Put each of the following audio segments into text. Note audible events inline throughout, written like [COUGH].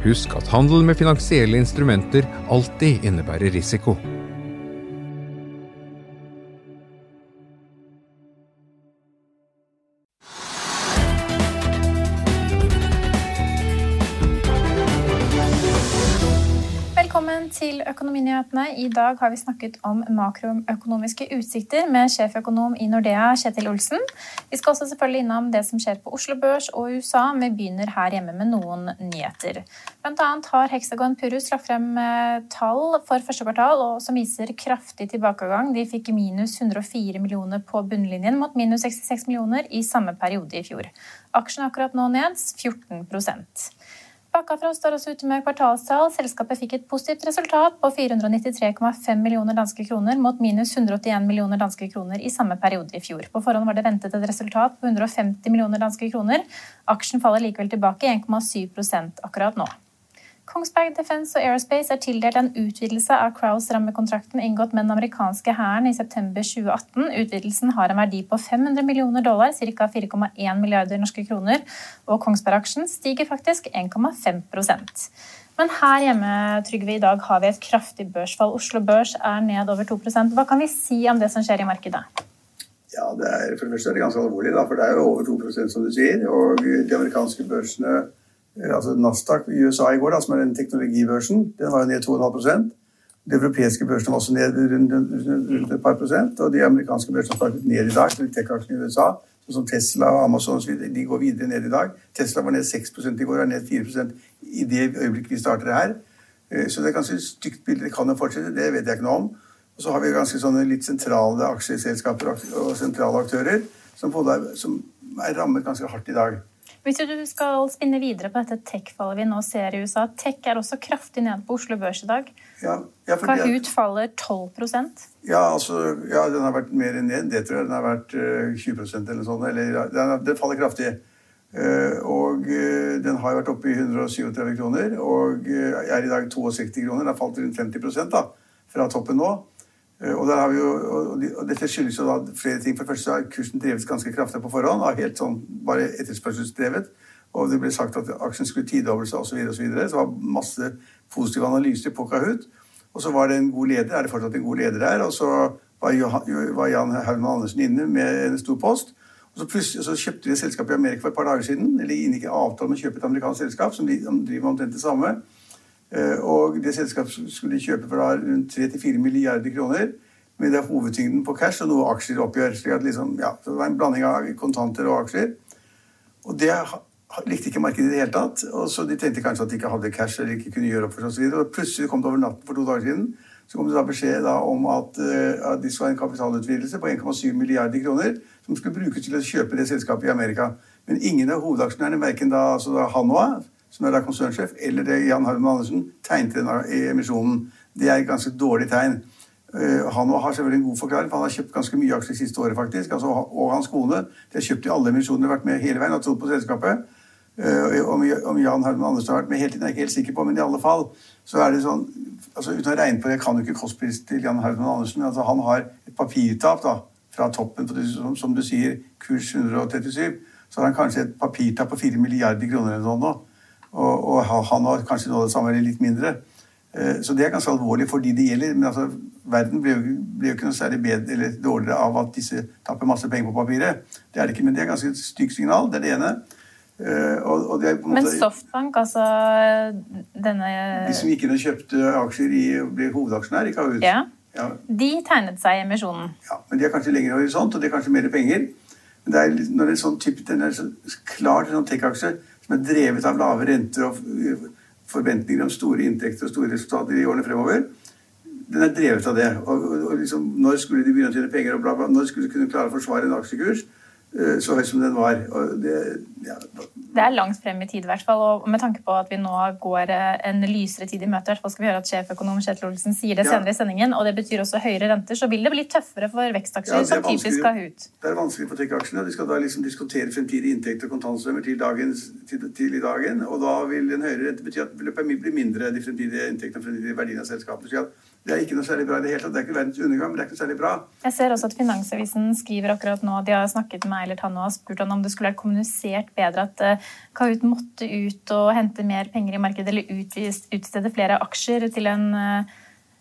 Husk at handel med finansielle instrumenter alltid innebærer risiko. Økonominyhetene. I dag har vi snakket om makroøkonomiske utsikter med sjeføkonom i Nordea, Kjetil Olsen. Vi skal også selvfølgelig innom det som skjer på Oslo Børs og USA, vi begynner her hjemme med noen nyheter. Blant annet har Hexagon Purus lagt frem eh, tall for første kvartal som viser kraftig tilbakegang. De fikk minus 104 millioner på bunnlinjen mot minus 66 millioner i samme periode i fjor. Aksjen er akkurat nå ned 14 Bakkafra står også ute med kvartalstall. Selskapet fikk et positivt resultat på 493,5 millioner danske kroner mot minus 181 millioner danske kroner i samme periode i fjor. På forhånd var det ventet et resultat på 150 millioner danske kroner. Aksjen faller likevel tilbake 1,7% akkurat nå. Kongsberg Defence og Aerospace er tildelt en utvidelse av Crowes-rammekontrakten inngått med den amerikanske hæren i september 2018. Utvidelsen har en verdi på 500 millioner dollar, ca. 4,1 milliarder norske kroner, og Kongsberg-aksjen stiger faktisk 1,5% Men her hjemme Trygve, i dag har vi et kraftig børsfall. Oslo Børs er ned over 2% Hva kan vi si om det som skjer i markedet? Ja, det er, For det første er det ganske alvorlig, da, for det er jo over 2% som du sier. Og de amerikanske børsene altså Nasdaq i USA i går, da, som er den teknologibørsen, den var jo ned 2,5 De europeiske børsene var også ned rundt, rundt et par prosent. Og de amerikanske børsene har startet ned i dag. Tech-aksjene i USA, sånn som Tesla og Amazon osv., de går videre ned i dag. Tesla var ned 6 i går, er ned 4% i det øyeblikket vi starter her. Eh, så det er ganske stygt bilde. Det kan jo fortsette, det vet jeg ikke noe om. Og så har vi ganske sånne litt sentrale aksjeselskaper og sentrale aktører som, er rammet ganske hardt i dag. Hvis du skal spinne videre på dette tech-fallet vi nå ser i USA, tech er også kraftig ned på Oslo Børs i dag. Ja, ja, Kahoot faller 12 Ja, altså, ja, den har vært mer ned. Det tror jeg den har vært uh, 20% eller noe sånt. Eller, den, den faller kraftig. Uh, og uh, den har vært oppe i 137 kroner og er i dag 62 kroner. Den har falt rundt 50% da, fra toppen nå. Eh, og, jo, og, dette skyldes jo da flere ting. For det første har kursen drevet ganske kraftig på forhånd. helt sånn Bare etterspørselsdrevet. Og det ble sagt at aksjen skulle tidoble seg osv. Så, videre, så det var masse positive analyser på Kahoot. Og så var det en god leder. Er det fortsatt en god leder der? Og så var, Jan Haugmann Andersen inne med en stor post. Og så så kjøpte vi et selskap i Amerika for et par dager siden. Eller inngikk avtale med å kjøpe et amerikansk selskap som driver omtrent det samme. Eh, og det selskapet skulle de kjøpe for rundt 3-4 milliarder kroner. Men det er hovedtyngden på cash og noe aksjeoppgjør. slik at liksom, ja, Det var en blanding av kontanter og aksjer. Og det likte ikke markedet i det hele tatt. og så De tenkte kanskje at de ikke hadde cash eller ikke kunne gjøre opp for seg osv. Og plutselig kom det over natten for to dager siden så kom det da beskjed da om at, uh, at de skulle ha en kapitalutvidelse på 1,7 milliarder kroner som skulle brukes til å kjøpe det selskapet i Amerika. Men ingen av hovedaksjonærene, verken da, altså da Hanoa som er da konsernsjef, eller det Jan Harman Andersen, tegnet i emisjonen. Det er et ganske dårlig tegn. Uh, han har selvfølgelig en god forklaring, for han har kjøpt ganske mye aksjer siste året. faktisk, altså, Og hans kone. De har kjøpt i alle emisjonene, vært med hele veien og trodd på selskapet. Uh, om, Jan Herman Andersen har vært med hele tiden, er jeg ikke helt sikker på, men i alle fall så er det sånn altså Uten å regne på det, jeg kan jo ikke kostpris til Jan Herman Andersen, men altså, han har et papirtap da, fra toppen på som, som, du sier, kurs 137. Så har han kanskje et papirtap på 4 milliarder kroner eller noe sånt. Og, og han har kanskje noe av det samme eller litt mindre. Eh, så det er ganske alvorlig for de det gjelder. Men altså, verden blir jo, blir jo ikke noe særlig bedre eller dårligere av at disse tapper masse penger på papiret. Det er det ikke, men det er et ganske stygt signal. Det er det ene. Og, og, og måte, Men Softbank, altså denne De som gikk inn og kjøpte aksjer i ble hovedaksjonær i Kahoot? Ja. ja. De tegnet seg i emisjonen. Ja, Men de har kanskje lengre horisont, og de har kanskje mer penger. Men det er, når det er sånn type, den er så klart en sånn tech-aksje som er drevet av lave renter og forventninger om store inntekter og store resultater i årene fremover, den er drevet av det. Og, og, og liksom, når skulle de begynne å tjene penger, og bla, bla, når skulle de kunne klare å forsvare en aksjekurs? Eh, så høy som den var. Det, ja. Det, er langt frem i tid, i hvert fall. Og med tanke på at vi nå går eh, en lysere tid i møte, hvert fall skal vi høre at sjeføkonom Kjetil Olsen sier det senere i sendingen, og det betyr også høyere renter, så vil det bli tøffere for vekstaksjer ja, som typisk ut. Det er vanskelig for tech-aksjene. De skal da liksom diskutere fremtidige inntekter og kontantstrømmer til, til, til, i dagen, og da vil en høyere rente bety at beløpet blir mindre, de fremtidige inntektene og fremtidige verdiene av selskapet. Det er ikke noe særlig bra i det hele tatt. Det er ikke verdens undergang, men det er ikke noe særlig bra. Jeg ser også at Finansavisen skriver akkurat nå, de har snakket med Eilert Hanne og spurt han om det skulle vært kommunisert bedre at uh, Kahoot måtte ut og hente mer penger i markedet, eller utstede flere aksjer til en uh,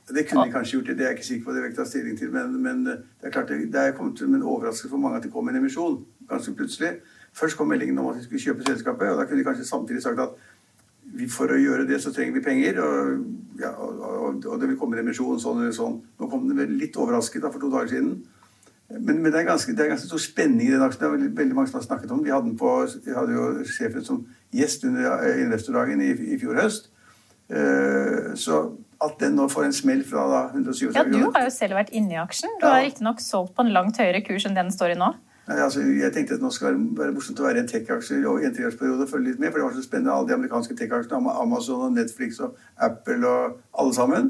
det kunne de kanskje gjort, det, det er jeg ikke sikker på. det vil jeg ta stilling til, Men, men eh, det er klart det, det er kommet som en overraskelse for mange at det kom en emisjon. ganske plutselig. Først kom meldingen om at de skulle kjøpe selskapet, og da kunne de kanskje samtidig sagt at for å gjøre det så trenger vi penger, og, ja, og, og det vil komme remisjon emisjon sånn eller sånn. Nå kom den litt overrasket da, for to dager siden. Men, men det, er ganske, det, er ganske, stor spenning i den aksjen. Det er veldig, veldig mange som har snakket om Vi hadde, på, vi hadde jo sjefen som gjest under investordagen i, i fjor høst. Uh, så at den nå får en smell fra da 137 Ja, Du har jo selv vært inne i aksjen. Du ja. har riktignok solgt på en langt høyere kurs enn den står i nå. Altså, jeg tenkte at nå skal det være morsomt å være en tech-aksje i en treårsperiode og følge litt med, for det var så spennende, alle de amerikanske tech-aksjene. Amazon og Netflix og Apple og alle sammen.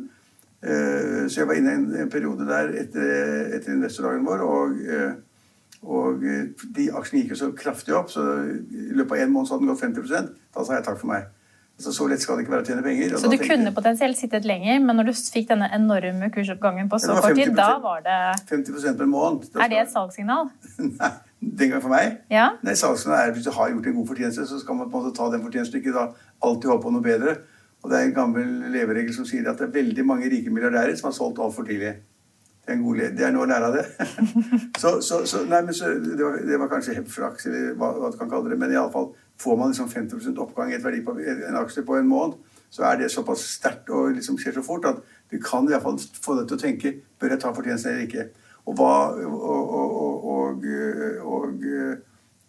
Uh, så jeg var inne i en, periode der etter, etter investordagen vår, og, uh, og uh, de aksjene gikk jo så kraftig opp, så i løpet av en måned så hadde den gått 50% Da sa jeg takk for meg. Så, så lett skal det ikke være å tjene penger. Så du kunne potensielt sittet lenger, men når du fikk denne enorme kursoppgangen på så kort tid, da var det 50 per måned. Er det et salgssignal? [LAUGHS] Nei. Den gang for meg? Ja. Nei, salgssignal er Hvis du har gjort en god fortjeneste, så skal man på en måte ta den fortjenesten, ikke da alltid håpe på noe bedre. Og det er en gammel leveregel som sier at det er veldig mange rike milliardærer som har solgt altfor tidlig. Det er, en god det er noe å lære av det. [LAUGHS] så, så, så, nei, men så, det, var, det var kanskje hepflaks, eller hva, hva du kan kalle det. Men iallfall Får man liksom 50% oppgang i et verdi på en aksje på en måned, så er det såpass sterkt og liksom skjer så fort at du kan i hvert fall få deg til å tenke bør jeg ta fortjenesten eller ikke. Og hva, og, og, og, og,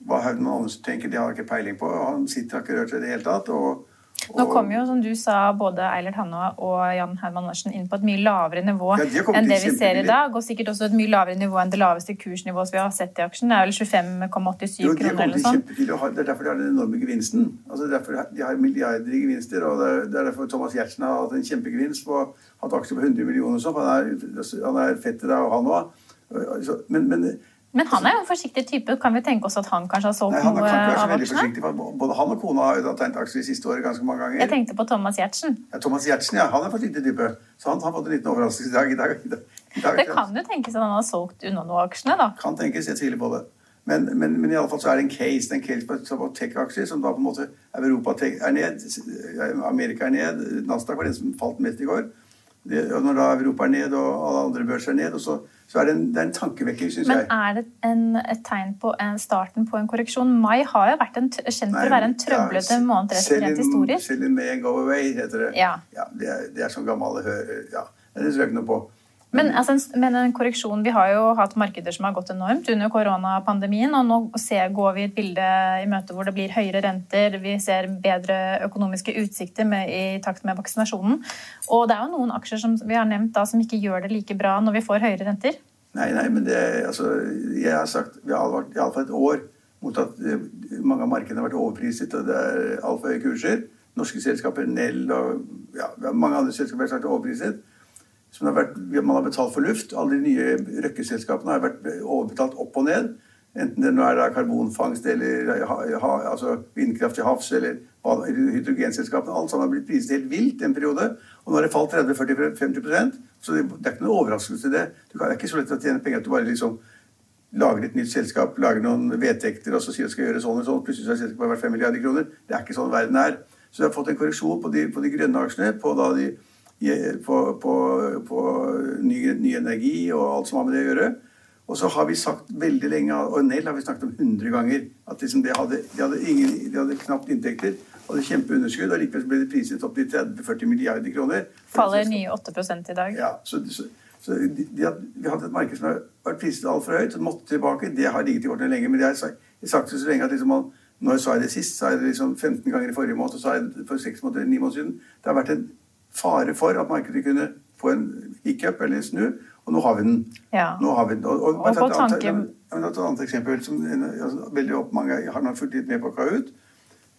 hva Haugmann Andersen tenker, det har jeg ikke peiling på. Han sitter har ikke rørt seg i det hele tatt. og nå kom jo, som du sa, både Eilert Hanna og Jan Herman Andersen inn på et mye lavere nivå ja, de enn det vi ser i dag. Og sikkert også et mye lavere nivå enn det laveste kursnivået vi har sett i aksjen. Det er vel 25,87 kroner eller sånn. Det er derfor de har den enorme gevinsten. Altså derfor De har milliarder i gevinster, og det er derfor Thomas Giertsen har hatt en kjempegevinst på hatt aksjer på 100 millioner og sånn. Han er, han er fetter av han òg. Men, men men han er jo en forsiktig type. Kan vi tenke oss at han kanskje har solgt han noe av aksjene? Både han og kona har tegnet aksjer de siste året ganske mange ganger. Jeg tenkte på Thomas Giertsen. Ja, Thomas Giertsen, ja. Han er forsiktig type. Så han har fått en liten overraskelse i dag. I dag, i dag, i dag det kan jo tenkes at han har solgt unna noen aksjene, da. Kan tenkes. Jeg tviler på det. Men, men, men i alle fall så er det en case det er en case på tech-aksjer som da på en måte Europa er ned, Amerika er ned, Nasdaq var den som falt mest i går. Det, og når da Europa er ned og alle andre børser er ned, og så så er det en, det er en tankevekker, syns jeg. Men er det en, et tegn på en, starten på en korreksjon? Mai har jo vært en, kjent for å være en trøblete ja, måned rent historisk. Sell in May and go away, heter det. Ja. ja det, er, det er sånn gammel ja, Det tror jeg ikke noe på. Men, altså, men, en korreksjon, Vi har jo hatt markeder som har gått enormt under koronapandemien. og Nå går vi et bilde i møte hvor det blir høyere renter, vi ser bedre økonomiske utsikter med, i takt med vaksinasjonen. Og det er jo noen aksjer som vi har nevnt da, som ikke gjør det like bra når vi får høyere renter. Nei, nei, men det, altså, jeg har sagt vi har vært iallfall et år mot at eh, mange av markedene har vært overpriset, og det er altfor høye kurser. Norske selskaper, Nell og ja, mange andre selskaper har vært overpriset har vært, man har betalt for luft. Alle de nye røkkeselskapene har vært overbetalt opp og ned. Enten det nå er karbonfangst eller ha, altså vindkraft til havs eller hydrogenselskapene. Alt sammen har blitt priset helt vilt en periode. Og nå har det falt 30-40-50% så det, det, er ikke noe overraskelse i det. Kan, det er ikke så lett å tjene penger at du bare liksom lager et nytt selskap, lager noen vedtekter og så sier du skal gjøre sånn og sånn. Plutselig har selskapet vært 5 milliarder kroner. Det er ikke sånn verden er. Så vi har fått en korreksjon på de, på de grønne aksjene. på da de på, på, på ny, ny, energi og alt som har med det å gjøre. Og så har vi sagt veldig lenge, og Nell har vi snakket om 100 ganger, at liksom de, hadde, de, hadde ingen, de hadde knapt inntekter, hadde kjempeunderskudd, og likevel ble det priset opp til 30-40 milliarder kroner. Faller nye 8% i dag. Ja, så, så, så de, de har, Vi hatt et marked som har vært priset altfor høyt, og måtte tilbake. Det har ligget i kortene lenge, men det har jeg sagt så lenge at liksom man, når jeg sa jeg det sist, sa jeg det liksom 15 ganger i forrige måned, og sa jeg det for 6 måneder, 9 måneder siden. Det har vært en fare for at markedet kunne få en hiccup eller snu. Og nå har vi den. Ja. Nå har vi den. Og, og, Og på et annet- tanken- et annet eksempel som altså, veldig opp, mange har nå fulgt litt med på Kahoot.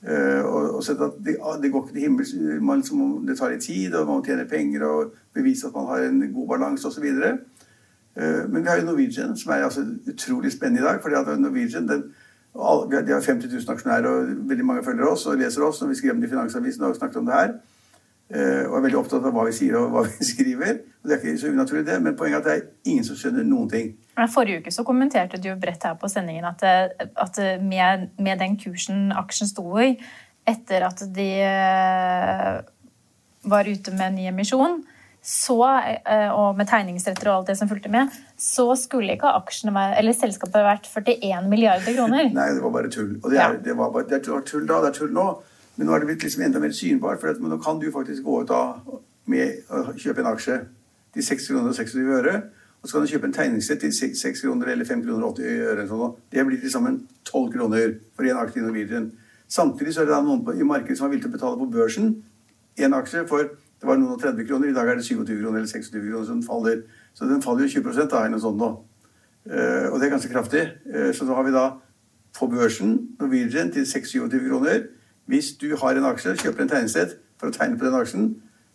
Uh, og, og sett at det, det går ikke til himmels man, liksom, Det tar litt tid, og man må tjene penger og bevise at man har en god balanse osv. Uh, men vi har jo Norwegian, som er altså, utrolig spennende i dag. fordi at Norwegian den, all, De har 50 000 aksjonærer, og veldig mange følger oss og leser oss. og Vi skrev om det i Finansavisen og snakket om det her. Eh, og er veldig opptatt av hva vi sier og hva vi [LAUGHS] skriver. Og Det er ikke så unaturlig, det, men poenget er at det er ingen som skjønner noen ting. Men Forrige uke så kommenterte du jo bredt her på sendingen at, eh, at med, med den kursen aksjen sto i, etter at de eh, var ute med en ny emisjon, så, og med tegningsretter og alt det som fulgte med, så skulle ikke aksjene være, eller selskapet vært 41 milliarder kroner. [LAUGHS] Nei, det var bare tull. Og det, er, Ja. det, var bare, det er tull da, det er tull nå. Men nå er det blitt liksom enda mer synbart. For nå kan du faktisk gå ut da med å kjøpe en aksje til 6 kroner og 26 øre. Og så kan du kjøpe en tegningssett til 6, 6 kroner eller 5 kroner og 80 øre. sånn. Det blir til sammen 12 kroner for en aksje i Norwegian. Samtidig så er det da noen på, i markedet som har villet betale på børsen en aksje for det var noen og 30 kroner. I dag er det 27 kroner eller 26 kroner, den faller. Så den faller jo 20 da, eller noe sånt nå. Eh, og det er ganske kraftig. Eh, så da har vi da på børsen Norwegian til 26 kroner. Hvis du har en aksje, kjøper en tegnested for å tegne på den aksjen,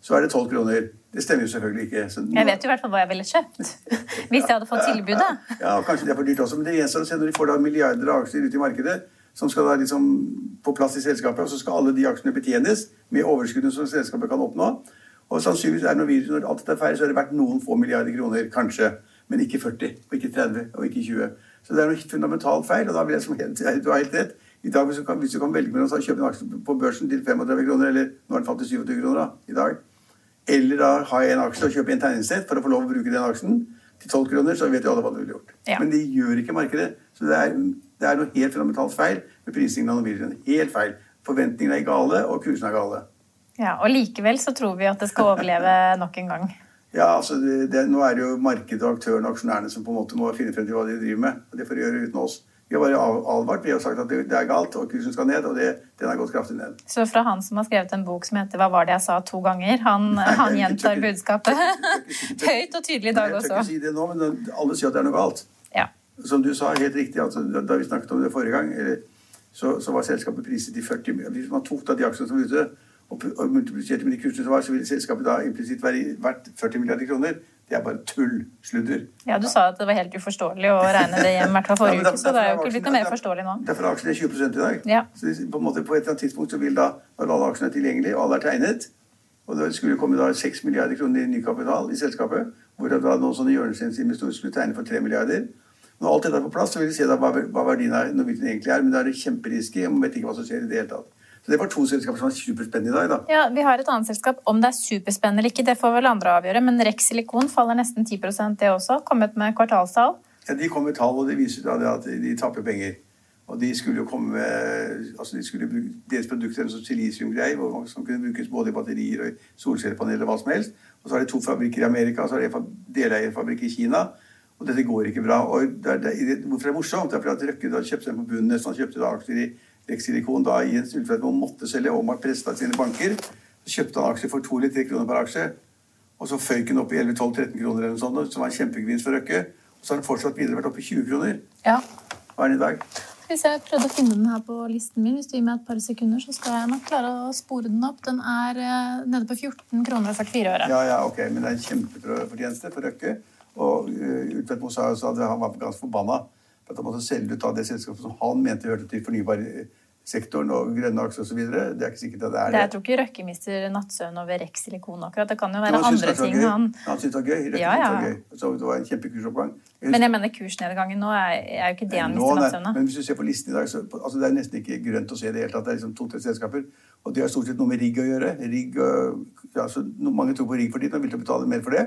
så er det 12 kroner. Det stemmer jo selvfølgelig ikke. Nå- Jeg vet jo i hvert fall hva jeg ville kjøpt [LAUGHS] hvis jeg hadde fått tilbudet. Ja, kanskje det er for dyrt også, men det gjenstår å se når de får da milliarder av aksjer ut i markedet som skal da liksom få plass i selskapet, og så skal alle de aksjene betjenes med overskuddene som selskapet kan oppnå. Og sannsynligvis er det noe virus når alt dette er ferdig, så er det verdt noen få milliarder kroner, kanskje. Men ikke 40, og ikke 30, og ikke 20. Så det er noe fundamentalt feil, og da vil jeg som helt, du har helt rett. I dag, hvis du kan, hvis du kan velge mellom å kjøpe en aksje på børsen til 35 kroner, eller nå har den falt til 27 kroner da, i dag, eller da har jeg en aksje og kjøpe en tegningssett for å få lov å bruke den aksjen til 12 kroner, så vet jo alle hva du ville gjort. Ja. Men det gjør ikke markedet. Så det er, det er noe helt fundamentalt feil med prisingen av Norwegian. Helt feil. Forventningene er gale, og kursene er gale. Ja, Og likevel så tror vi at det skal overleve [LAUGHS] nok en gang. Ja, altså det, det, Nå er det jo markedet aktørene og aksjonærene som på en måte må finne frem til hva de driver med. og Det får de gjøre uten oss. Vi har bare advart. Vi har sagt at det, det er galt, og kursen skal ned. Og det, den har gått kraftig ned. Så fra han som har skrevet en bok som heter 'Hva var det jeg sa?' to ganger, han, han gjentar ikke- budskapet høyt og tydelig i dag også. jeg tør ikke si det nå, men alle sier at det er noe galt. Ja. Som du sa, helt riktig, altså, da, vi snakket om det forrige gang, så, så var selskapet priset til 40 Hvis man tok da de aksjene som var ute, og, og multipliserte med de kursene som var, så ville selskapet da implisitt være verdt 40 milliarder kroner. Det er bare tull. Sludder. ja, du sa at det var helt uforståelig å regne det hjem, hvert fall Ja, forrige uke, så det er jo ikke blitt noe mer forståelig nå. Derfor er aksjene ned 20 i dag. Ja. Så på, en måte, på et eller annet tidspunkt så vil da, når alle aksjene er tilgjengelige og alle er tegnet, og det skulle komme da 6 milliarder kroner i ny kapital i selskapet, hvor da noen sånne hjørnesteinsinvestorer skulle tegne for 3 milliarder. Når alt dette er på plass, så vil de se da hva, hva verdien av Norwegian egentlig er, men da er det kjemperisky, og man vet ikke hva som skjer i det hele tatt. Så det var to selskaper som var superspennende i dag, da. Ja, Vi har et annet selskap. Om det er superspennende eller ikke, det får vel andre avgjøre. Men Rex Silikon faller nesten 10% det også. Kommet med kvartalstall. Ja, De kom med tall, og det viser da at de taper penger. Og de skulle jo komme med altså de skulle bruke Deres produkter som sånn silisiumgreie hvor man- som kunne brukes både i batterier og i solcellepaneler og hva som helst. Og så har de to fabrikker i Amerika, og så har de deleierfabrikk i Kina. Og dette går ikke bra. Og det er, det hvorfor det er morsomt? Det er fordi at Røkke da kjøpte dem på bunnen. nesten. Han kjøpte da aksjer i Rex Silikon da i en tilfelle hvor måtte selge Omar presta sine banker. Så kjøpte han aksjer for to eller tre kroner per aksje. Og så føyk den opp i 11-12-13 kroner, eller noe sånt, som var en kjempegevinst for Røkke. Og så har den fortsatt videre vært oppe i 20 kroner. Ja. Hva er den i dag? Hvis Jeg prøvde å finne den her på listen min. Hvis du gir meg et par sekunder, så skal jeg nok klare å spore den opp. Den er eh, nede på 14 kroner og 44 øre. Ja, ja, ok, men det er en kjempefortjeneste for Røkke. Og uh, Utvedt Moe sa jo at han var ganske forbanna for at han måtte selge ut av det selskapet som han mente hørte til fornybarsektoren og grønne aksjer osv. Det er ikke sikkert at det er Det, det. jeg tror ikke Røkke mister nattsøvn over Rex Silikon akkurat. Det kan jo være andre ting han Han syntes det var gøy. Røkke Ja, det ja. var gøy. Så det var en kjempekursoppgang. Jeg Men jeg mener kursnedgangen nå er, er jo ikke det han mister nei. av. Men hvis du ser på listen i dag, så altså, det er nesten ikke grønt å se i det hele tatt. Det er liksom to-tre selskaper. Og det har stort sett noe med rigg å gjøre. Rigg, ja, mange tror på rigg for tiden og vil til å betale mer for det.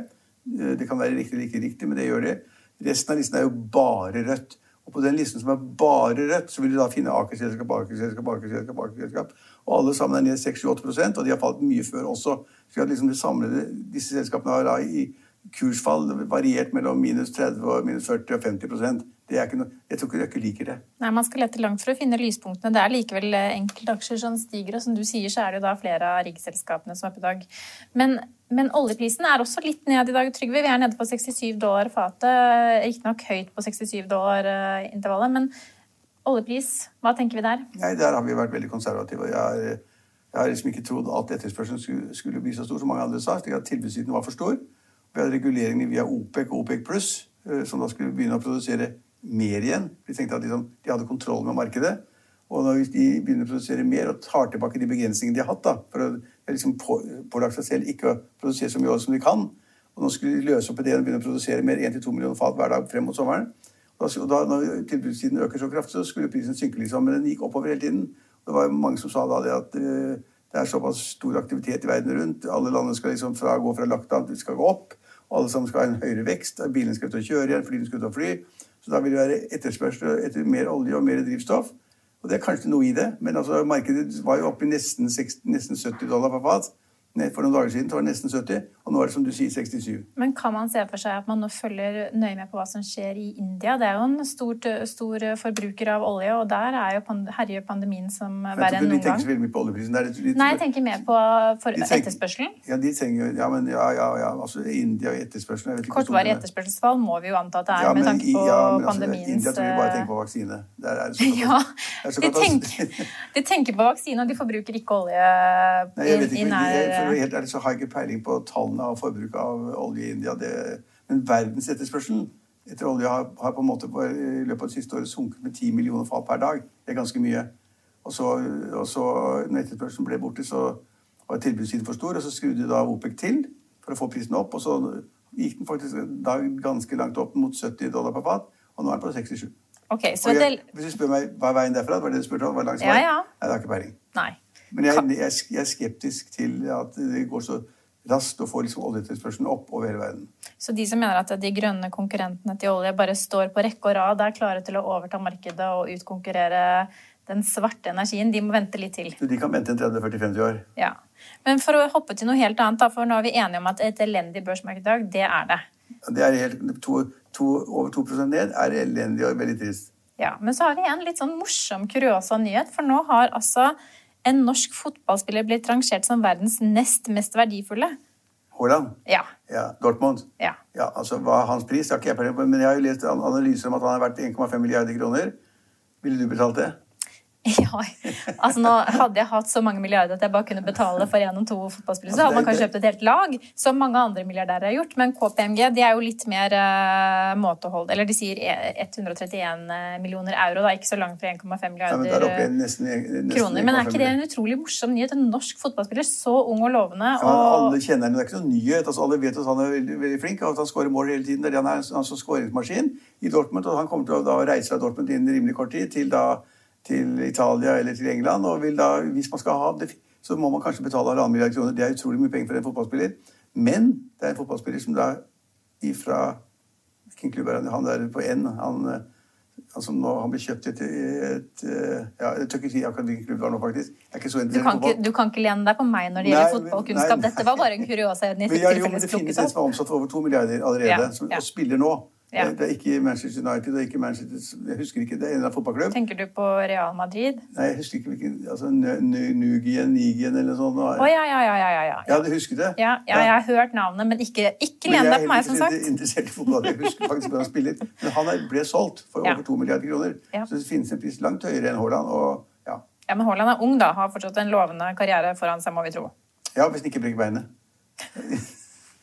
Eh, Det kan være riktig eller ikke riktig, men det gjør det. Resten av listen er jo bare rødt. Og på den listen som er bare rødt, så vil du da finne Aker-selskap, Aker-selskap, Aker-selskap, Aker-selskap. Og alle sammen er ned 6-8 og de har falt mye før også. Så at liksom det samlede, disse selskapene har da i kursfall variert mellom minus 30 og minus 40 og 50% det er ikke noe, Jeg tror ikke dere liker det. Nei, Man skal lete langt for å finne lyspunktene. Det er likevel eh, enkeltaksjer som stiger, og som du sier, så er det jo da flere av riggselskapene som er på dag. Men, men, oljeprisen er også litt ned i dag, Trygve. Vi er nede på 67 dollar fatet. Riktignok høyt på 67 dollar-intervallet, men oljepris, hva tenker vi der? Nei, Der har vi vært veldig konservative. Jeg har, liksom ikke trodd at etterspørselen skulle, skulle, bli så stor som mange andre sa. at Tilbudssiden var for stor. Vi hadde reguleringene via OPEC og OPEC pluss, eh, som da skulle begynne å produsere mer igjen. Vi tenkte at de, de hadde kontroll med markedet. Og når de begynner å produsere mer og tar tilbake de begrensningene de har hatt da, for å liksom pålagt seg selv ikke å produsere så mye olje som de kan, og nå skulle de løse opp i det og begynne å produsere mer 1-2 millioner fat hver dag frem mot sommeren. Og da, når tilbudstiden øker så kraftig, så skulle prisen synke, liksom, men den gikk oppover hele tiden. Det var mange som sa da det at uh, det er såpass stor aktivitet i verden rundt. Alle landene skal liksom fra, gå fra lockdown til skal gå opp. Og alle sammen skal ha en høyere vekst. Bilene skal ut og kjøre igjen, flyene skal ut og fly. Så da vil det være etterspørsel etter mer olje og mer drivstoff. Og det er kanskje noe i det, men altså, markedet var jo oppe i nesten, 60, nesten 70 dollar per fat. For noen dager siden var det nesten 70, og nå er det som du sier 67. Men kan man se for seg at man nå følger nøye med på hva som skjer i India? Det er jo en stor, stor forbruker av olje, og der er jo pand herjer pandemien som verre enn noen gang. De tenker så veldig mye på oljeprisen. Litt, litt, Nei, jeg tenker mer på etterspørselen. Ja, de trenger ja, men ja, ja, ja. Altså India og etterspørselen Kortvarig etterspørselsfall må vi jo anta at det er ja, men, med tanke på ja, men, altså, pandemiens India tror jeg bare tenker på vaksine. Der er det så [LAUGHS] ja, de tenker, de tenker, på vaksine, og de forbruker ikke olje Nei, jeg ikke, i nær for helt ærlig så har jeg ikke peiling på tallene av forbruk av olje i India. Det, men verdensetterspørselen etter olje har, har, på en måte på, i løpet av det siste året sunket med 10 millioner fat per dag. Det er ganske mye. Og så, og så når etterspørselen ble borte, så var tilbudssiden for stor, og så skrudde da OPEC til for å få prisen opp. Og så gikk den faktisk da ganske langt opp mot 70 dollar per fat, og nå er den på 67. Okay, så jeg, hvis du spør meg hva er veien derfra, var det du spurte om? Var langs ja, ja. Nei, det har ikke peiling. Nei. Men jeg, jeg, jeg, er skeptisk til at det går så raskt å få liksom oljetilførselen opp over hele verden. Så de som mener at de grønne konkurrentene til olje bare står på rekke og rad, er klare til å overta markedet og utkonkurrere den svarte energien, de må vente litt til? De kan vente en 30-40-50 år. Ja. Men for å hoppe til noe helt annet, for nå er vi enige om at et elendig børsmarked i dag, det er det. Det er helt, to, to, over 2 ned er elendig og veldig trist. Ja, Men så har vi en litt sånn morsom kuriosa nyhet, for nå har altså en norsk fotballspiller blitt rangert som verdens nest mest verdifulle. Haaland? Ja. ja. Dortmund? Ja. ja. altså Hva er hans pris? Jeg har ikke jeg på, men jeg har jo lest analyser om at han er verdt 1,5 milliarder kroner. Ville du betalt det? [LAUGHS] Ja, altså nå Hadde jeg hatt så mange milliarder at jeg bare kunne betale for én og to fotballspillere, så hadde man kanskje kjøpt et helt lag, som mange andre milliardærer har gjort. Men KPMG de er jo litt mer uh, måtehold. Eller de sier 131 eh, millioner euro, da, ikke så langt fra 1,5 milliarder ja, men nesten, nesten kroner. Men er ikke det en utrolig morsom nyhet? En norsk fotballspiller, så ung og lovende. Og... Ja, alle kjenner ham, det er ikke noen nyhet. Altså, alle vet at han er veldig, veldig flink, og at han skårer mål hele tiden. Det er han er en sånn skåringsmaskin i Dortmund, og han kommer til å da, reise fra Dortmund innen rimelig kort tid til da til Italia eller til England. Og da, hvis man skal ha det, så må man kanskje betale halvannen milliard kroner. Det er utrolig mye penger for en fotballspiller. Men det er en fotballspiller som da ifra Hvilken klubb er han? Han der på N. Han, han som nå han ble kjøpt etter et, et, ja, Jeg tør ikke si akkurat hvilken klubb det var nå, faktisk. Du kan, ikke, du kan ikke lene deg på meg når det gjelder fotballkunnskap. Dette var bare en kuriosa. [LAUGHS] Men, ja, jo, men det finnes en som er omsatt for over to milliarder allerede, ja, som, og spiller nå. Ja. Det er ikke Manchester United, er ikke Manchester, jeg husker ikke, det er en av fotballklubb. Tenker du på Real Madrid? Nei, jeg husker ikke hvilken altså, Nugien, Nigien eller sånt. Å ja, ja, ja, ja, ja. Ja, du husker det? Ja, ja, jeg har hørt navnet, men ikke, ikke len deg på meg, som sagt. Jeg er interessert i fotball, jeg husker faktisk hvor han spiller. Men han ble solgt for over to milliarder kroner. Så det finnes en pris langt høyere enn Haaland. Og, ja. ja, Men Haaland er ung, da. Har fortsatt en lovende karriere foran seg, må vi tro. Ja, hvis han ikke brekker beinet.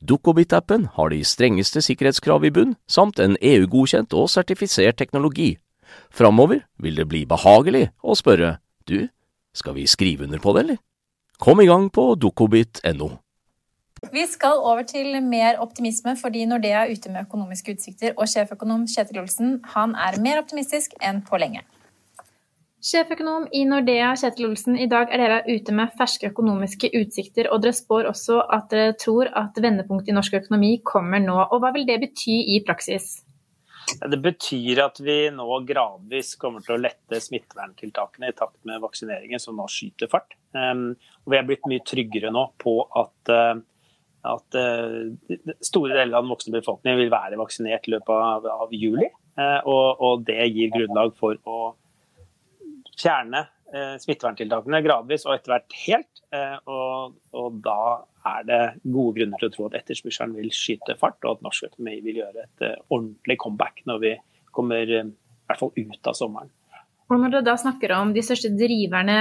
Dukkobit-appen har de strengeste sikkerhetskrav i bunn, samt en EU-godkjent og sertifisert teknologi. Framover vil det bli behagelig å spørre du, skal vi skrive under på det, eller? Kom i gang på dukkobit.no. Vi skal over til mer optimisme fordi Nordea er ute med økonomiske utsikter, og sjeføkonom Kjetil Olsen han er mer optimistisk enn på lenge. Sjeføkonom i Nordea, Kjetil Olsen, i dag er dere ute med ferske økonomiske utsikter, og dere spår også at dere tror at vendepunktet i norsk økonomi kommer nå. Og hva vil det bety i praksis? Det betyr at vi nå gradvis kommer til å lette smitteverntiltakene i takt med vaksineringen, som nå skyter fart. Ehm, og vi er blitt mye tryggere nå på at, eh, at eh, store deler av den voksne befolkningen vil være vaksinert i løpet av, av juli. Eh, og, og, det gir grunnlag for å fjerne smitteverntiltakene gradvis og etter hvert helt. Og, og da er det gode grunner til å tro at etterspørselen vil skyte fart, og at norsk økonomi vil gjøre et uh, ordentlig comeback når vi kommer i hvert fall ut av sommeren. Og Når du da snakker om de største driverne,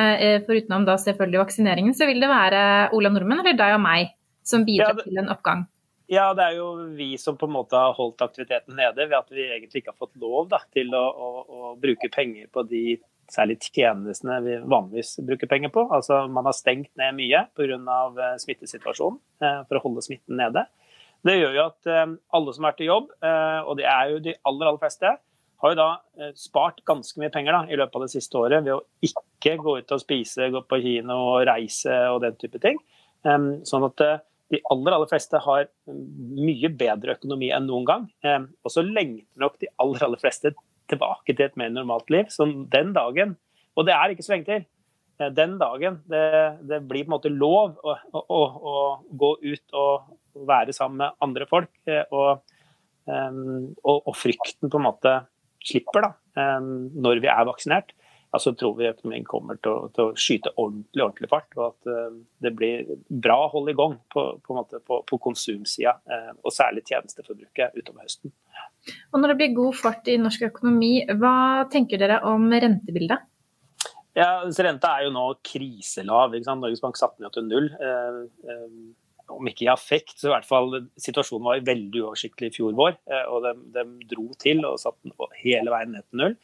forutenom da selvfølgelig vaksineringen, så vil det være Ola Nordmenn eller deg og meg som bidrar ja, det, til en oppgang? Ja, det er jo vi som på en måte har holdt aktiviteten nede ved at vi egentlig ikke har fått lov da, til å, å, å bruke penger på de særlig tjenestene vi vanligvis bruker penger på. Altså Man har stengt ned mye pga. Eh, smittesituasjonen eh, for å holde smitten nede. Det gjør jo at eh, alle som er til jobb, og det er jo de aller, aller fleste, har jo da spart ganske mye penger da, i løpet av det siste året ved å ikke gå ut og spise, gå på kino og reise og den type ting. Sånn at de aller, aller fleste har mye bedre økonomi enn noen gang. Og så lengter nok de aller, aller fleste tilbake til et mer normalt liv. Så den dagen, og det er ikke så lenge til, eh, den dagen det, det blir på en måte lov å, å, å, gå ut og være sammen med andre folk, eh, og, og, og frykten på en måte slipper da, når vi er vaksinert, så tror vi økonomien kommer til å, til å, skyte ordentlig ordentlig fart. Og at uh, det blir bra hold i gang på, på, på, på konsumsida, uh, og særlig tjenesteforbruket utover høsten. Og Når det blir god fart i norsk økonomi, hva tenker dere om rentebildet? Ja, Renta er jo nå kriselav. Norges Bank satte den til null. Uh, om ikke i affekt, så i hvert fall situasjonen var veldig uoversiktlig i fjor vår. og de, de dro til og satte den hele veien ned til null.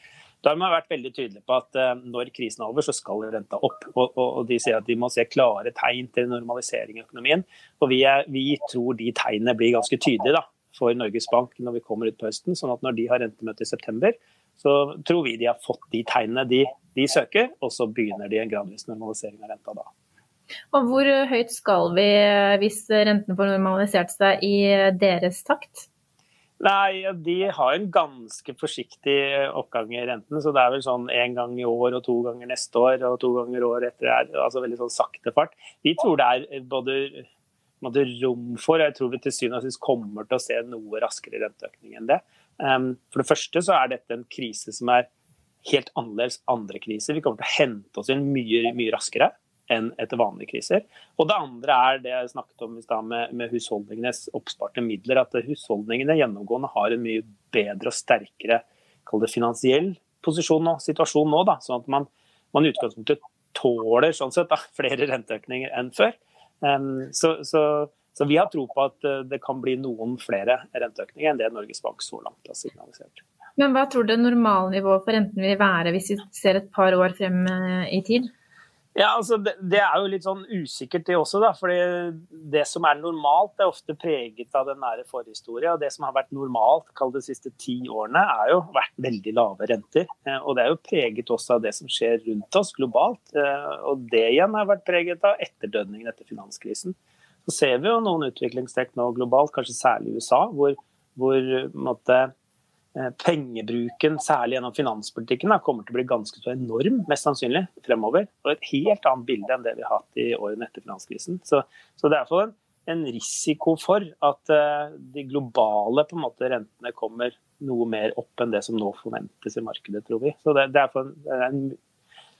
Da har man vært veldig tydelig på at uh, når krisen er over, så skal renta opp. Og, og, De sier at de må se klare tegn til normalisering i økonomien. Og vi, er, vi tror de tegnene blir ganske tydelige da, for Norges Bank når vi kommer ut på høsten. sånn at når de har rentemøte i september, så tror vi de har fått de tegnene de, de søker, og så begynner de en gradvis normalisering av renta da. Og Hvor høyt skal vi hvis rentene får normalisert seg i deres takt? Nei, de har en ganske forsiktig oppgang i renten. Så det er vel sånn én gang i år og to ganger neste år og to ganger året etter. det Altså veldig sånn sakte fart. Vi tror det er både, både rom for og Jeg tror vi til syvende og sist kommer til å se noe raskere renteøkning enn det. Um, for det første så er dette en krise som er helt annerledes andre kriser. Vi kommer til å hente oss inn mye, mye raskere enn etter vanlige kriser. Og det andre er det jeg snakket om med, med, husholdningenes oppsparte midler. At husholdningene gjennomgående har en mye bedre og sterkere finansiell posisjon og situasjon nå. Da, sånn at man, man i utgangspunktet tåler sånn sett da, flere renteøkninger enn før. Um, så, så, så, vi har tro på at uh, det kan bli noen flere renteøkninger enn det Norges Bank så langt har signalisert. Men hva tror du normalnivået for renten vil være hvis vi ser et par år frem uh, i tid? Ja, altså det, det, er jo litt sånn usikkert det også, da. fordi det som er normalt, er ofte preget av den nære forhistorie. Og det som har vært normalt kall de siste ti årene, er jo vært veldig lave renter. Eh, og det er jo preget også av det som skjer rundt oss globalt. Eh, og det igjen har vært preget av etterdønningen etter finanskrisen. Så ser vi jo noen utviklingstrekk nå globalt, kanskje særlig i USA, hvor, hvor måtte, pengebruken, særlig gjennom finanspolitikken, kommer til å bli ganske så enorm, mest sannsynlig, fremover. Og et helt annet bilde enn det vi har hatt i årene etter finanskrisen. Så, så det er iallfall en, en risiko for at uh, de globale på en måte, rentene kommer noe mer opp enn det som nå forventes i markedet, tror vi. Så det, det er en, en,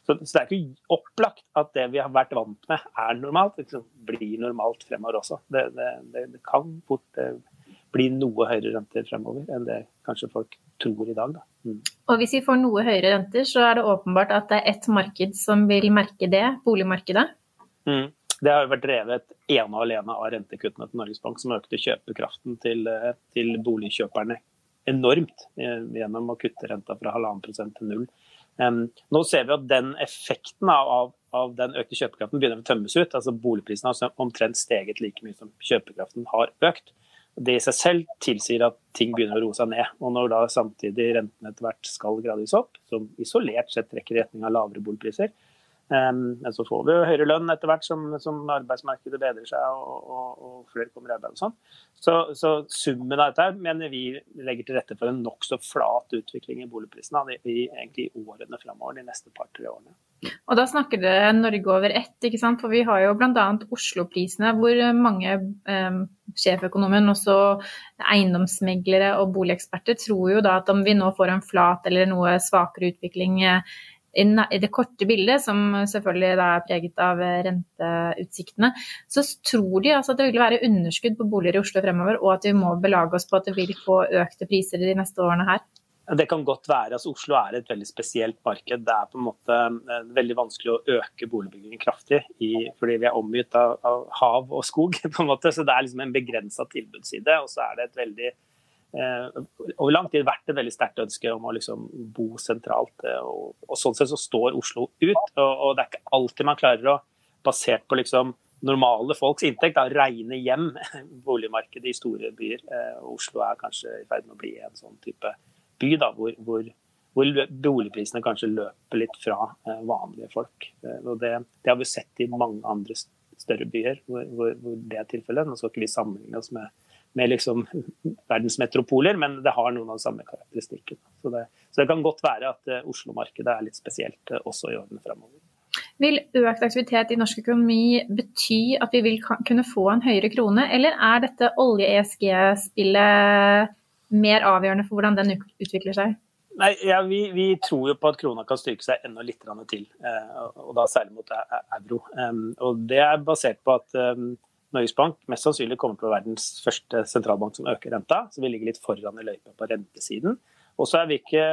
Så, det er ikke opplagt at det vi har vært vant med, er normalt. Liksom, blir normalt fremover også. Det, det, det, det kan fort eh, bli noe høyere renter fremover enn det kanskje folk tror i dag. Mm. Og hvis vi får noe høyere renter, så er det åpenbart at det er ett marked som vil merke det, boligmarkedet? Mm. Det har jo vært drevet ene og alene av rentekuttene til Norges Bank, som økte kjøpekraften til, eh, til boligkjøperne enormt eh, gjennom å kutte renta fra halvannen prosent til null. Nå ser vi at den effekten av, av den økte kjøpekraften begynner å tømmes ut. altså Boligprisene har omtrent steget like mye som kjøpekraften har økt. Det i seg selv tilsier at ting begynner å roe seg ned. Og når da samtidig rentene etter hvert skal gradvis opp, som isolert sett trekker i retning av lavere boligpriser, men så får vi jo høyere lønn etter hvert som, som arbeidsmarkedet bedrer seg og, og, og, flere kommer i arbeid og sånn. Så, så, summen av dette mener vi legger til rette for en nokså flat utvikling i boligprisene egentlig i årene framover, de neste par-tre årene. Og da snakker dere Norge over ett, ikke sant? for vi har jo bl.a. Oslo-prisene, hvor mange eh, sjeføkonomer, også eiendomsmeglere og boligeksperter, tror jo da at om vi nå får en flat eller noe svakere utvikling eh, i det korte bildet, som selvfølgelig er preget av renteutsiktene, så tror de altså at det vil være underskudd på boliger i Oslo fremover, og at vi må belage oss på at det vil få økte priser de neste årene her. Det kan godt være. altså Oslo er et veldig spesielt marked. Det er på en måte eh, veldig vanskelig å øke boligbyggingen kraftig i, fordi vi er omgitt av, av, hav og skog. [LAUGHS] på en måte, så Det er liksom en begrensa tilbudsside. Og så er det et veldig Eh, over lang tid vært et veldig sterkt ønske om å liksom bo sentralt. Eh, og, og, Sånn sett så står Oslo ut. Og, og, det er ikke alltid man klarer å, basert på liksom normale folks inntekt, da, regne hjem [LAUGHS] boligmarkedet i store byer. Eh, Oslo er kanskje i ferd med å bli en sånn type by da, hvor, hvor, hvor boligprisene kanskje løper litt fra vanlige folk. Og det, det har vi sett i mange andre større byer hvor, hvor det er tilfellet. Nå skal ikke vi sammenligne oss med med liksom [LAUGHS] verdensmetropoler, men det har noen av de samme karakteristikkene. Så, så det, kan godt være at uh, Oslo-markedet er litt spesielt også i årene fremover. Vil økt aktivitet i norsk økonomi bety at vi vil kunne få en høyere krone, eller er dette olje-ESG-spillet mer avgjørende for hvordan den utvikler seg? Nei, ja, vi, vi, tror jo på at krona kan styrke seg enda litt til, eh, og da særlig mot euro. Og Det er basert på at Norges Bank mest sannsynlig kommer til å være verdens første sentralbank som øker renta. Så vi ligger litt foran i løypa på rentesiden. Og så, ikke,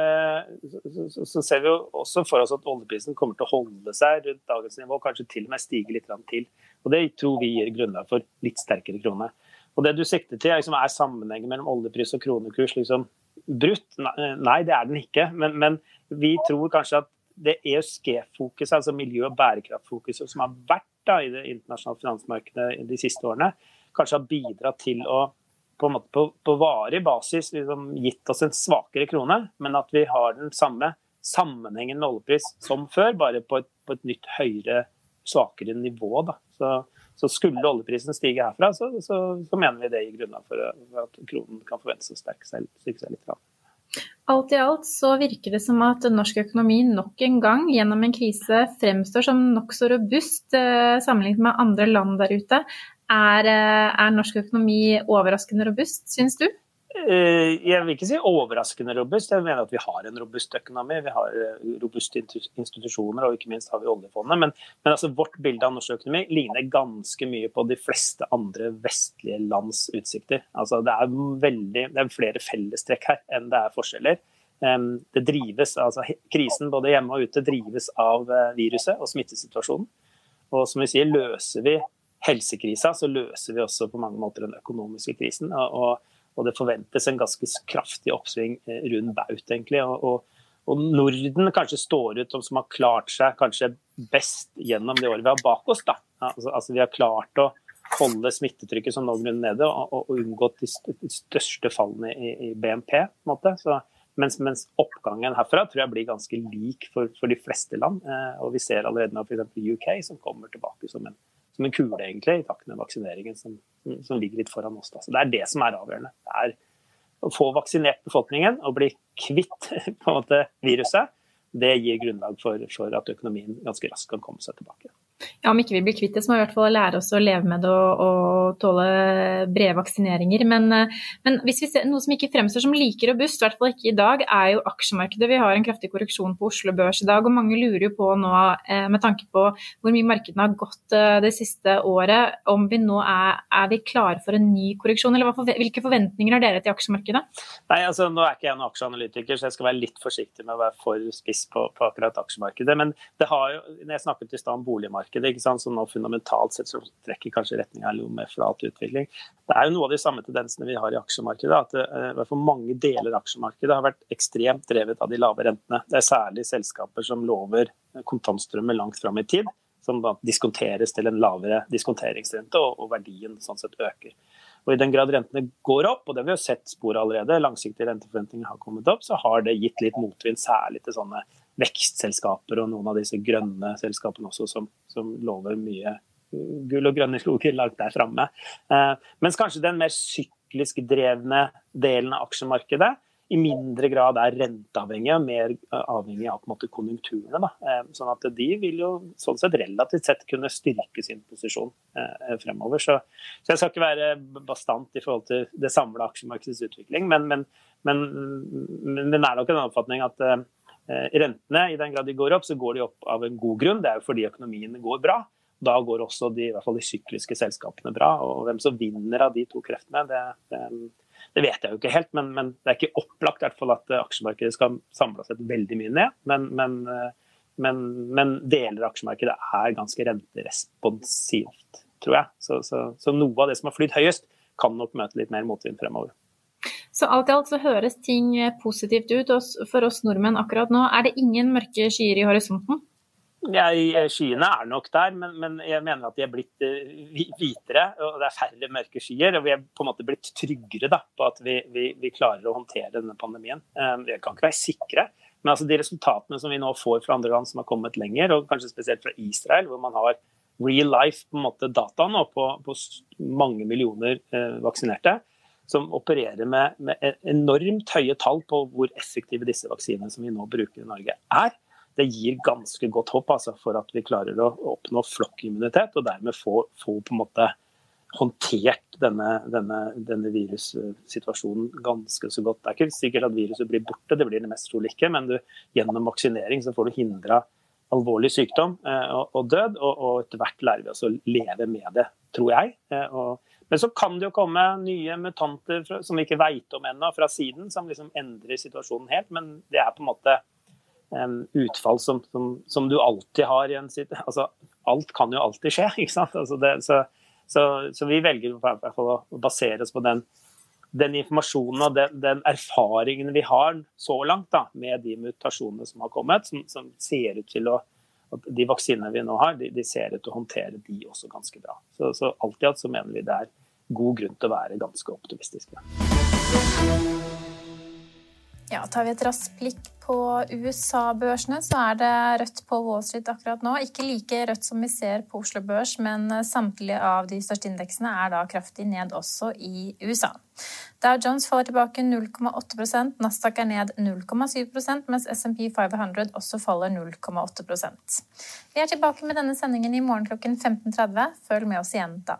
så, ser vi jo også for oss at oljeprisen kommer til å holde seg rundt dagens nivå, kanskje til og med stige litt til. Og Det tror vi gir grunnlag for litt sterkere krone. Og Det du sikter til, er, liksom, er sammenhengen mellom oljepris og kronekurs liksom, brutt? Nei, det er den ikke. Men, men vi tror kanskje at det ESG-fokuset, altså miljø- og bærekraftfokuset som har vært da, i det internasjonale finansmarkedet de siste årene, kanskje har bidratt til å på, en måte, på, på varig basis liksom, gitt oss en svakere krone, men at vi har den samme sammenhengen med oljepris som før, bare på et, på et nytt høyere, svakere nivå. Da. Så, så skulle oljeprisen stige herfra, så, så, så, mener vi det gir grunnlag for, at kronen kan forventes å styrke seg, litt. litt. Alt i alt så virker det som at norsk økonomi nok en gang gjennom en krise fremstår som nokså robust eh, sammenlignet med andre land der ute. Er, eh, er norsk økonomi overraskende robust, syns du? Eh, jeg vil ikke si overraskende robust. Jeg mener at vi har en robust økonomi. Vi har eh, robuste institusjoner, og ikke minst har vi oljefondet. Men, men altså, vårt bilde av norsk økonomi ligner ganske mye på de fleste andre vestlige lands utsikter. Altså, det, er veldig, det er flere fellestrekk her enn det er forskjeller. Det drives, altså Krisen både hjemme og ute drives av eh, viruset og smittesituasjonen. Og som vi sier, løser vi helsekrisa, så løser vi også på mange måter den økonomiske krisen. og og det forventes en ganske kraftig oppsving eh, rundt baut, egentlig. Og, og, Norden kanskje står ut som har klart seg kanskje best gjennom det året vi har bak oss. da. Altså, altså Vi har klart å holde smittetrykket som noenlunde nede og, og, og unngått de største fallene i, i BNP. på en måte. Så, mens, mens, oppgangen herfra tror jeg blir ganske lik for, for de fleste land. Eh, og vi ser allerede nå f.eks. UK som kommer tilbake som en som en kule, egentlig, i takt med vaksineringen som, som, ligger litt foran oss. Da. Så Det er det som er avgjørende. Det er å få vaksinert befolkningen og bli kvitt [LAUGHS] måte, viruset. Det gir grunnlag for, for, at økonomien ganske raskt kan komme seg tilbake. Ja, om ikke vi blir kvitt det, så må vi i hvert fall lære oss å leve med det og, og tåle brede vaksineringer. Men, eh, men, hvis vi ser noe som ikke fremstår som like robust, i hvert fall ikke i dag, er jo aksjemarkedet. Vi har en kraftig korreksjon på Oslo Børs i dag, og mange lurer jo på nå, eh, med tanke på hvor mye markedene har gått eh, det siste året, om vi nå er, er vi klare for en ny korreksjon, eller hvilke forventninger har dere til aksjemarkedet? Nei, altså Nå er ikke jeg noen aksjeanalytiker, så jeg skal være litt forsiktig med å være for spiss på, på akkurat aksjemarkedet. Men det har jo, når jeg snakket i stad om boligmarkedet, markedet, ikke sant? som nå fundamentalt sett så trekker kanskje retninga mer flat utvikling. Det er jo noe av de samme tendensene vi har i aksjemarkedet. at uh, for Mange deler av aksjemarkedet har vært ekstremt drevet av de lave rentene. Det er særlig selskaper som lover kontantstrømmer langt fram i tid, som da diskonteres til en lavere diskonteringsrente, og, og verdien sånn sett øker. Og I den grad rentene går opp, og det vi har sett spor allerede, langsiktige renteforventninger har kommet opp, så har det gitt litt motvind, særlig til sånne vekstselskaper og noen av disse grønne selskapene også, som, som lover mye gull og grønne skoger langt der framme. Eh, mens kanskje den mer syklisk drevne delen av aksjemarkedet i mindre grad er renteavhengig og mer avhengig av måte, konjunkturene. Da. Eh, sånn at de vil jo sånn sett relativt sett kunne styrke sin posisjon eh, fremover. Så, så, jeg skal ikke være bastant i forhold til det samla aksjemarkedets utvikling, men, men, men, men, det er nok en oppfatning at eh, Eh, rentene, i den grad de går opp, så går de opp av en god grunn. Det er jo fordi økonomien går bra. Da går også de, i hvert fall de sykliske selskapene bra. Og hvem som vinner av de to kreftene, det, det, det vet jeg jo ikke helt. Men, men, det er ikke opplagt i hvert fall at aksjemarkedet skal samle seg veldig mye ned. Men, men, men, men deler av aksjemarkedet er ganske renteresponsivt, tror jeg. Så, så, så noe av det som har flydd høyest, kan nok møte litt mer motvind fremover. Så alt i alt så høres ting positivt ut for oss nordmenn akkurat nå. Er det ingen mørke skyer i horisonten? Ja, eh, Skyene er nok der, men, men, jeg mener at de er blitt uh, hvitere. og Det er færre mørke skyer. og Vi er på en måte blitt tryggere da, på at vi, vi, vi, klarer å håndtere denne pandemien. Vi kan ikke være sikre, men altså de resultatene som vi nå får fra andre land som har kommet lenger, og kanskje spesielt fra Israel, hvor man har real life på en måte data nå på, på mange millioner vaksinerte, som opererer med, med, enormt høye tall på hvor effektive disse vaksinene som vi nå bruker i Norge, er. Det gir ganske godt håp altså, for at vi klarer å oppnå flokkimmunitet, og dermed få, få på en måte håndtert denne, denne, denne, virussituasjonen ganske så godt. Det er ikke sikkert at viruset blir borte, det blir det mest trolig ikke, men du, gjennom vaksinering så får du hindra alvorlig sykdom eh, og, og, død, og, og etter hvert lærer vi oss å leve med det, tror jeg. Eh, og men så kan det jo komme nye mutanter fra, som vi ikke veit om ennå, fra siden, som liksom endrer situasjonen helt. Men det er på en måte um, utfall som, som, som, du alltid har i en situasjon altså, Alt kan jo alltid skje, [LAUGHS] ikke sant. Altså det, så, så, så, vi velger å basere oss på den, den informasjonen og den, den, erfaringen vi har så langt da, med de mutasjonene som har kommet, som, som ser ut til å at de vaksinene vi nå har, de, de, ser ut til å håndtere de også ganske bra. Så, så alt i alt så mener vi det er god grunn til å være ganske optimistiske. Ja, Tar vi et raskt blikk på USA-børsene, så er det rødt på Wall Street akkurat nå. Ikke like rødt som vi ser på Oslo Børs, men samtlige av de største indeksene er da kraftig ned også i USA. Dow Jones faller tilbake 0,8% Nasdaq er ned 0,7% mens SMP 500 også faller 0,8% Vi er tilbake med denne sendingen i morgen klokken 15.30. Følg med oss igjen da.